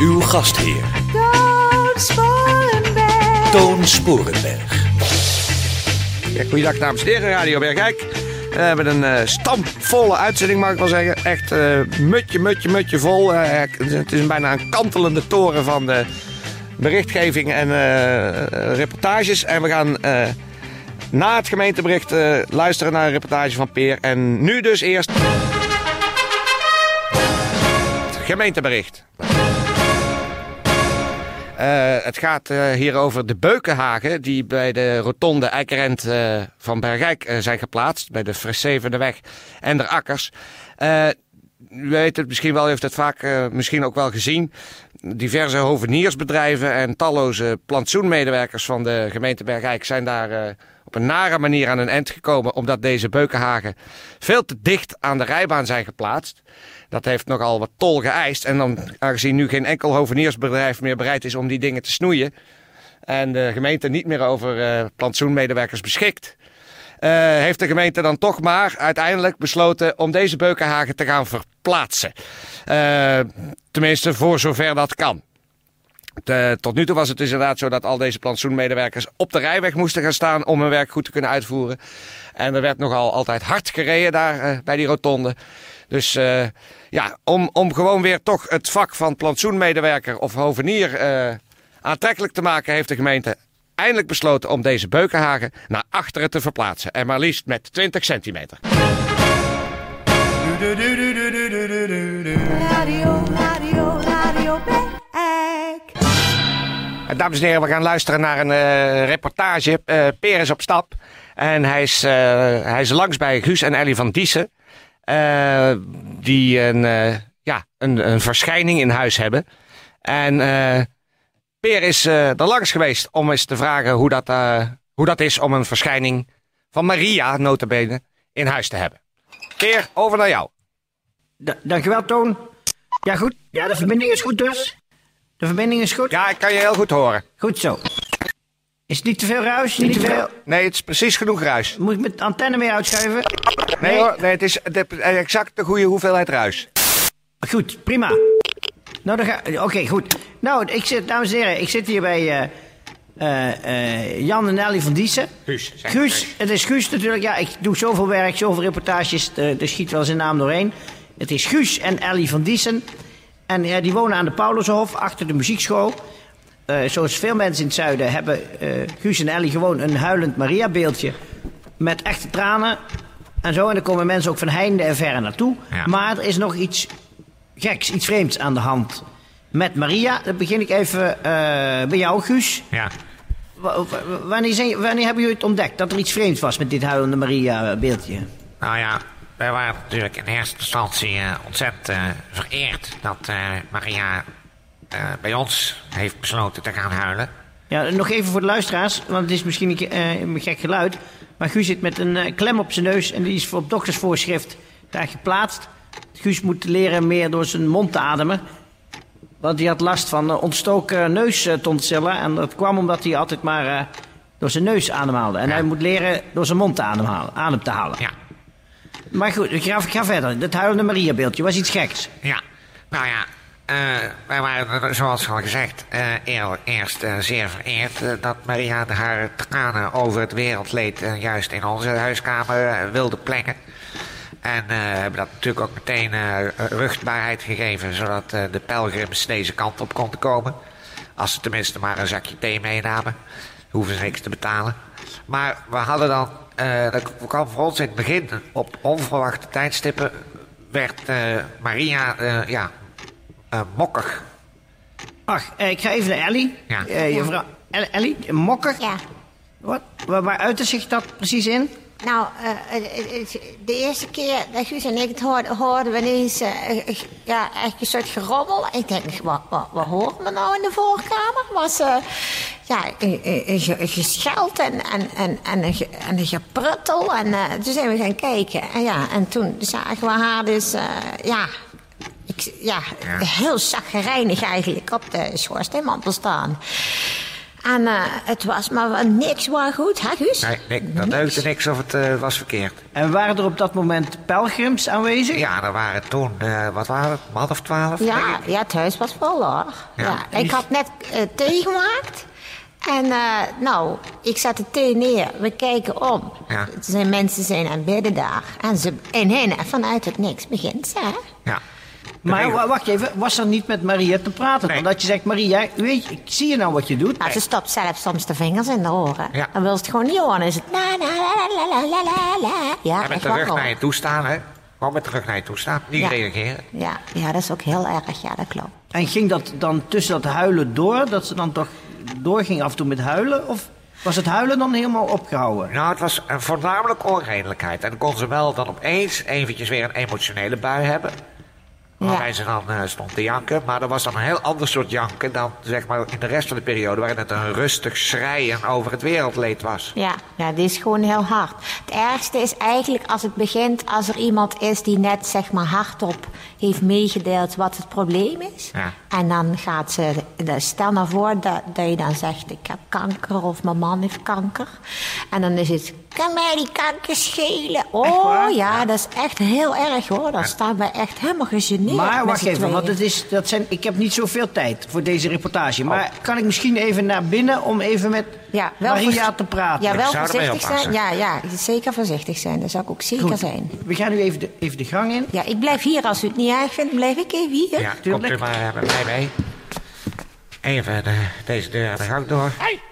Uw gastheer, Toon Sporenberg. Toon Sporenberg. Ja, goeiedag dames en heren, Radio Bergijk. We hebben een eh stampvolle uitzending, mag ik wel zeggen. Echt eh, mutje, mutje, mutje vol. Eh, het is bijna een kantelende toren van de berichtgeving en eh, reportages. En we gaan eh, na het gemeentebericht eh, luisteren naar een reportage van Peer. En nu dus eerst... Het gemeentebericht. Eh, het gaat eh, hier over de beukenhagen die bij de rotonde Eikerent eh, van Bergijk zijn geplaatst. Bij de Fressevende en de Akkers. U weet het misschien wel, u heeft het vaak misschien ook wel gezien. Diverse hoveniersbedrijven en talloze plantsoenmedewerkers van de gemeente Bergijk zijn daar op een nare manier aan een eind gekomen. Omdat deze beukenhagen veel te dicht aan de rijbaan zijn geplaatst. Dat heeft nogal wat tol geëist. En dan, aangezien nu geen enkel hoveniersbedrijf meer bereid is om die dingen te snoeien. En de gemeente niet meer over eh, plantsoenmedewerkers beschikt. eh, heeft de gemeente dan toch maar uiteindelijk besloten om deze beukenhagen te gaan verplaatsen. Eh, tenminste, voor zover dat kan. De- tot nu toe was het dus inderdaad zo dat al deze plantsoenmedewerkers op de rijweg moesten gaan staan om hun werk goed te kunnen uitvoeren. En er werd nogal altijd hard gereden daar eh, bij die rotonde. Dus eh, ja, om, om gewoon weer toch het vak van plantsoenmedewerker of hovenier eh, aantrekkelijk te maken, heeft de gemeente eindelijk besloten om deze beukenhagen naar achteren te verplaatsen. En maar liefst met 20 centimeter. Dames en heren, we gaan luisteren naar een eh, reportage. Eh Peer is op stap. En hij is, eh, hij is langs bij Guus en Ellie van Diessen. eh, die een, eh, ja, een, een verschijning in huis hebben. En eh, Peer is eh, er langs geweest om eens te vragen hoe dat, eh, hoe dat is om een verschijning van Maria, notabene, in huis te hebben. Peer, over naar jou. Da- dankjewel, Toon. Ja, goed. Ja, de verbinding is goed dus. De verbinding is goed. Ja, ik kan je heel goed horen. Goed zo. Is het niet te veel ruis? Niet te veel? Nee, het is precies genoeg ruis. Moet ik met de antenne meer uitschuiven? Nee, hoor, nee, het is de, exact de goede hoeveelheid ruis. Goed, prima. Nou, dan ga... Oké, goed. Nou, ik zit, dames en heren, ik zit hier bij eh, eh, eh, Jan en Ellie van Diessen. Guus, zeg Guus, het is Guus natuurlijk. Ja, ik doe zoveel werk, zoveel reportages, er schiet wel zijn naam doorheen. Het is Guus en Ellie van Diessen. En eh, die wonen aan de Paulushof, achter de muziekschool. Eh, zoals veel mensen in het zuiden hebben eh, Guus en Ellie gewoon een huilend Maria-beeldje. Met echte tranen en zo. En dan komen mensen ook van heinde en verre naartoe. Maar er is nog iets geks, iets vreemds aan de hand. Met Maria, dan begin ik even bij jou, Guus. Ja. Wanneer, zijn, wanneer hebben jullie het ontdekt dat er iets vreemds was met dit huilende Maria-beeldje? Nou ja, wij waren natuurlijk in eerste instantie eh, ontzettend eh, vereerd dat eh, Maria bij ons heeft besloten te gaan huilen. Ja, nog even voor de luisteraars, want het is misschien een, gek geluid. Maar Guus zit met een klem op zijn neus en die is voor op doktersvoorschrift daar geplaatst. Guus moet leren meer door zijn mond te ademen. Want hij had last van ontstoken neustonsillen. En dat kwam omdat hij altijd maar door zijn neus ademhaalde. En hij moet leren door zijn mond te ademhalen, adem te halen. Ja, Maar goed, ik ga, ga verder. Dat huilende Maria-beeldje was iets geks. ja. Nou ja, eh, wij waren, zoals al gezegd, eh, eer- eerst eh, zeer vereerd eh, dat Maria haar tranen over het wereldleed juist in onze huiskamer wilde plekken. En eh, hebben dat natuurlijk ook meteen eh, ruchtbaarheid gegeven, zodat de pelgrims deze kant op konden komen. Als ze tenminste maar een zakje thee meenamen, hoeven ze niks te betalen. Maar we hadden dan, eh dat kwam voor ons in het begin, op onverwachte tijdstippen, werd eh, Maria, eh, ja, eh, mokkig. Ach, ik ga even naar Ellie. Ja. El- Ellie, mokker. Ja. Wat? Waar, waar uitte zich dat precies in? Nou, eh, het- het- de eerste keer dat Guus en ik het hoorden, hoorden we ineens eh, eh, ja, echt een soort gerommel. Ik denk, wat, wat, wat horen we nou in de voorkamer? Was eh, ja, gescheld en, en, en, en, en gepruttel. En eh, toen zijn we gaan kijken. En, ja, en toen zagen we haar dus, eh, ja, ik, ja, heel zaggerijnig eigenlijk op de schoorsteenmantel staan. En eh, het was maar niks waar goed, hè Guus? Nee, nee, dat deugde niks of het eh, was verkeerd. En waren er op dat moment pelgrims aanwezig? Ja, er waren toen, eh, wat waren het, een man of twaalf? denk Ja, ik? ja, het huis was vol hoor. Ja. ik had net thee gemaakt. En eh, nou, ik zet de thee neer. We kijken om. Ja. Er zijn mensen zijn aan het bidden daar. En ze en hen vanuit het niks begint ze. hè? Ja. Maar wacht even, was er niet met Maria te praten? Omdat je zegt, Maria, weet ik zie je nou wat je doet. Nou, ze stopt zelfs soms de vingers in de oren. Ja. Dan wil ze het gewoon niet horen. Is het la la la la la la Ja, en met de rug naar je toe staan, hè? Gewoon met de rug naar je toe staan, niet ja. reageren. Ja. ja, dat is ook heel erg, ja, dat klopt. En ging dat dan tussen dat huilen door, dat ze dan toch doorging af en toe met huilen? Of was het huilen dan helemaal opgehouden? Nou, het was voornamelijk onredelijkheid. En kon ze wel dan opeens eventjes weer een emotionele bui hebben... Waarbij ze dan eh, stond te janken. Maar dat was dan een heel ander soort janken dan zeg maar in de rest van de periode... waarin het een rustig schreien over het wereldleed was. Ja, ja, die is gewoon heel hard. Het ergste is eigenlijk als het begint als er iemand is die net zeg maar hardop heeft meegedeeld wat het probleem is. Ja. En dan gaat ze, stel nou voor dat, dat je dan zegt ik heb kanker of mijn man heeft kanker. En dan is het, kan mij die kanker schelen? Oh ja, dat is echt heel erg hoor. Dan staan wij echt helemaal gegeneerd. Maar wacht even, want het is, dat zijn, ik heb niet zoveel tijd voor deze reportage. Maar kan ik misschien even naar binnen om even met ja, wel Maria te praten? Ja, wel voorzichtig zijn. Ja, ja, zeker voorzichtig zijn. Dat zou ik ook zeker Goed. zijn. We gaan nu even de, even de gang in. Ja, ik blijf hier. Als u het niet erg vindt, blijf ik even hier. Ja, komt tuurlijk. u maar eh, mij mee. Even de, deze deur de gang door. Hey!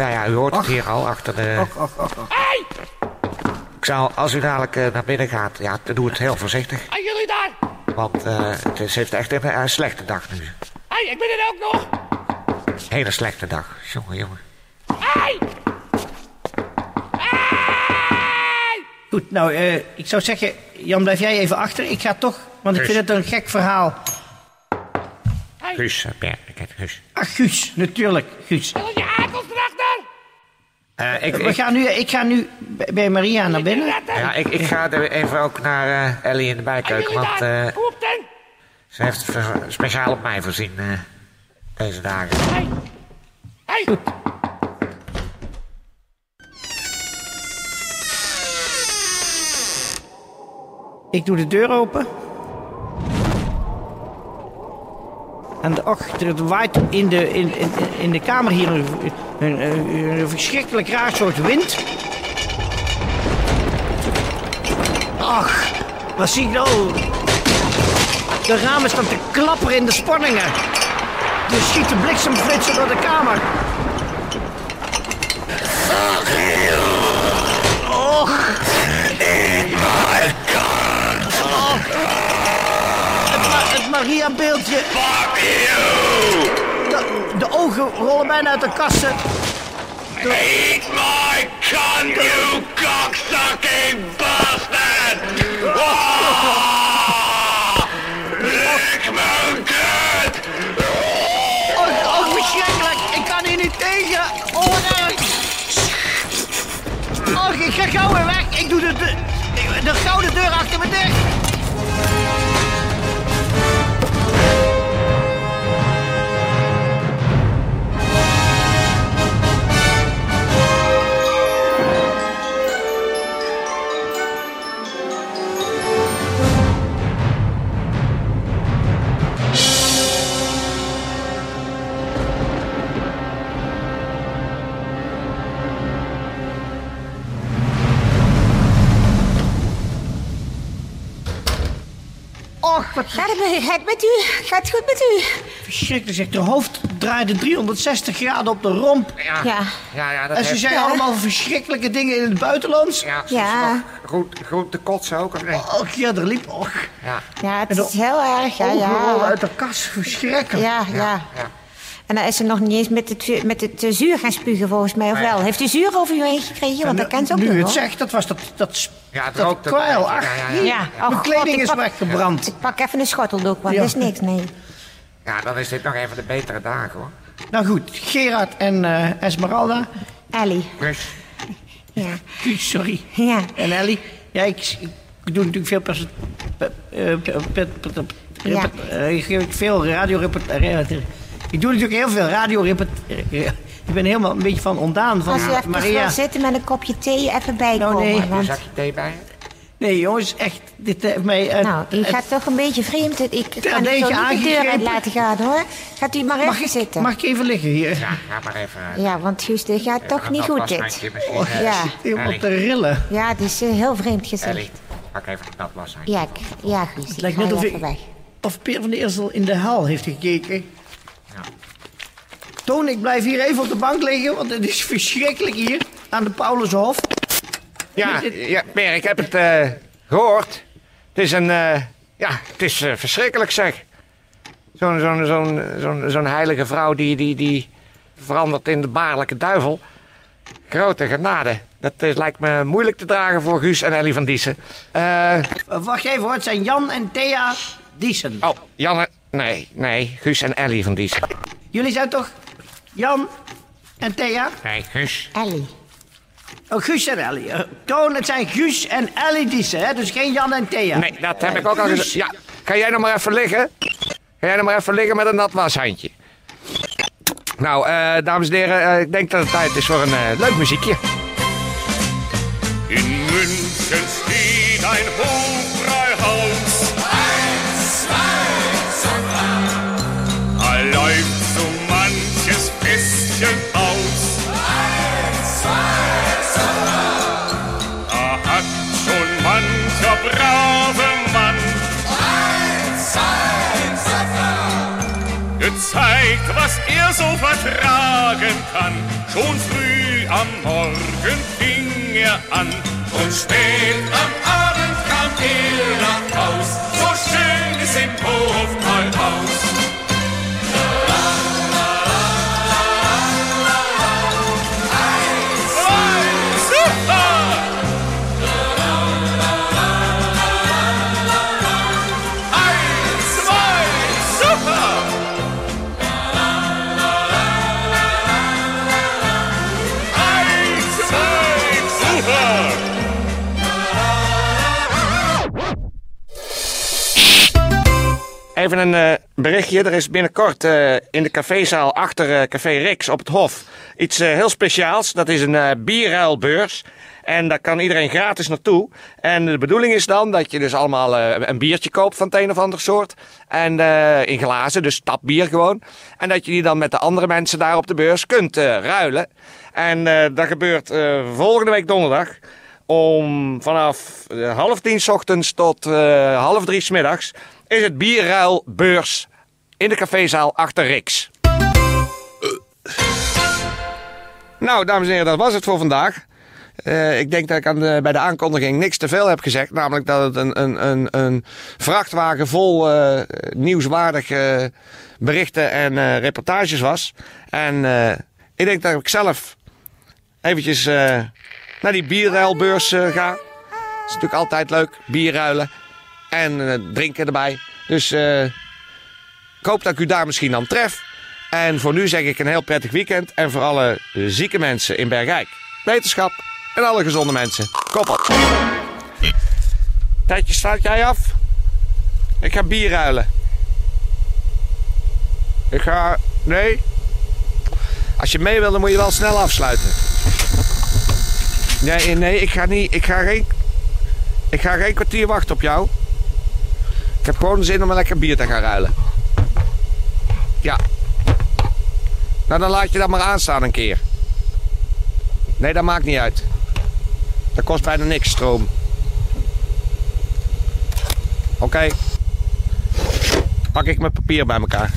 Ja, ja, u hoort het hier al achter de... Och, och, och, och. Hey! Ik zou, als u dadelijk eh, naar binnen gaat, ja, dan doe het heel voorzichtig. Hey, jullie daar! Want eh, het is, heeft echt een, een slechte dag nu. Hey, ik ben er ook nog! Hele slechte dag. Jongen, jongen. Hey! Hey! Goed, nou, eh, ik zou zeggen, Jan, blijf jij even achter. Ik ga toch, want ik Guus. vind het een gek verhaal. Guus, Bert, ik heet Guus. Ach, Guus, natuurlijk, Guus. Eh, ik, We ik, gaan nu, ik ga nu bij Maria naar binnen. ja, ik, ik ga er even ook naar eh, Ellie in de bijkeuken, want daar! eh, Kom op dan! ze heeft het speciaal op mij voorzien eh, deze dagen. Hey! Hey! Ik doe de deur open. En de, och, er waait in de, in, in, in de kamer hier een, een, verschrikkelijk raar soort wind. Ach, wat zie ik nou? De ramen staan te klapperen in de spanningen. Er schieten bliksemflitsen door de kamer. Och. Het, Ma- het Maria-beeldje. De, de ogen rollen bijna uit de kassen. Eat my cunt, you cocksucking bastard! Lick mijn kut! Och, och, verschrikkelijk. Ik kan hier niet tegen. Oh, nee. Och, ik ga gauw weer weg. Ik doe de, de, de gouden deur achter me dicht. Wat Gaat het, met- u? Gaat het goed met u? verschrikkelijk. Zeg, de hoofd draaide 360 graden op de romp. Ja, Ja. ja, ja dat En ze heeft- zei Ja. allemaal verschrikkelijke dingen in het buitenlands. Ja, ze Ja. goed, goed te kotsen ook, of? Och, ja, er liep. Och, Ja. Ja, het is heel erg. Ja, ja. uit de kas. Verschrikkelijk. Ja, ja. ja. En dan is ze nog niet eens met het, met het eh, zuur gaan spugen, volgens mij, of wel? Heeft u zuur over u heen gekregen? Want dat kan ze ook nu het zegt, dat was dat, dat, Ja, het dat rookt ook kwijl. Ach, ja, ja, ja. oh, mijn kleding is pak- weggebrand. Ik pak even een schotteldok, want Ja. dat is niks, nee. Ja, dan is dit nog even de betere dagen hoor. Nou goed, Gerard en eh, Esmeralda. Ellie, Dus, ja. Sorry. Ja. En Ellie. Ja, ik, ik doe natuurlijk veel pers... pe- eh, pe- pe- pe- pe- Ja. eh, Ik geef veel radioreportage. Ik doe natuurlijk heel veel radioreportage. Ik ben helemaal een beetje van ondaan van Als u even Maria. wil zitten met een kopje thee, even bijkomen. Nou, nee. een want, zakje thee bij je? Nee jongens, echt. Dit heeft mij... eh, nou, u het- gaat toch een beetje vreemd. Ik kan Ja, deze zo niet de deur uit laten gaan, hoor. Gaat u maar mag, even ik, zitten. mag ik even liggen hier? Ja, ga maar even. eh, Ja, want Guus, dit gaat even toch een niet goed, dit. Oh, eh, Ja. Helemaal te rillen. Ja, het is eh, heel vreemd gezegd. Ellie, pak even een natwashandje. Ja, ik- ja, Guus, ik lijkt net of even ik- weg. Of Peer van der Eersel in de hal heeft gekeken. Toon, ik blijf hier even op de bank liggen, want het is verschrikkelijk hier aan de Paulushof. Ja, ja ik heb het eh, gehoord. Het is een... eh, ja, het is eh, verschrikkelijk zeg. Zo'n zo'n zo'n zo'n zo'n heilige vrouw die, die, die verandert in de baarlijke duivel. Grote genade. Dat is, lijkt me moeilijk te dragen voor Guus en Ellie van Diessen. Uh, wacht even hoor, het zijn Jan en Thea Diesen. oh, Janne... Nee, nee, Guus en Ellie van Diessen. Jullie zijn toch Jan en Thea? Nee, Guus. Ellie. Oh, Guus en Ellie. Eh, Toon, het zijn Guus en Ellie Diesen, hè? dus geen Jan en Thea. Nee, dat heb ik ook al gezegd. Ja, ga jij nog maar even liggen? Ga jij nog maar even liggen met een nat washandje? Nou, eh, dames en heren, eh, ik denk dat het tijd is voor een eh, leuk muziekje. Gezeigt, was er so vertragen kann. Schon früh am Morgen fing er an und spät am Abend kam er nach Haus. So schön ist im Hof mal aus. Even een eh, berichtje. Er is binnenkort eh, in de cafézaal achter eh, Café Rix op het Hof iets heel speciaals. Dat is een bierruilbeurs. En daar kan iedereen gratis naartoe. En de bedoeling is dan dat je dus allemaal een biertje koopt van het een of ander soort. En in glazen, dus tapbier gewoon. En dat je die dan met de andere mensen daar op de beurs kunt ruilen. En dat gebeurt volgende week donderdag. Om vanaf half tien ochtends tot half drie 's middags is het bierruilbeurs in de cafézaal achter Riks. Nou, dames en heren, dat was het voor vandaag. Eh, ik denk dat ik aan bij de aankondiging niks te veel heb gezegd. Namelijk dat het een, een, een, een vrachtwagen vol eh, nieuwswaardige berichten en eh, reportages was. En ik denk dat ik zelf eventjes naar die bierruilbeurs ga. Dat is natuurlijk altijd leuk, bier ruilen en eh, drinken erbij. Dus eh, ik hoop dat ik u daar misschien dan tref. En voor nu zeg ik een heel prettig weekend. En voor alle zieke mensen in Bergijk, wetenschap en alle gezonde mensen, koppel. Tijdje, sluit jij af? Ik ga bier ruilen. Ik ga... Nee? Als je mee wil, dan moet je wel snel afsluiten. Nee, nee, ik ga niet... Ik ga geen... Ik ga geen kwartier wachten op jou. Ik heb gewoon zin om een lekker bier te gaan ruilen. Ja. Nou, dan laat je dat maar aanstaan een keer. Nee, dat maakt niet uit. Dat kost bijna niks stroom. Oké. Pak ik mijn papier bij elkaar.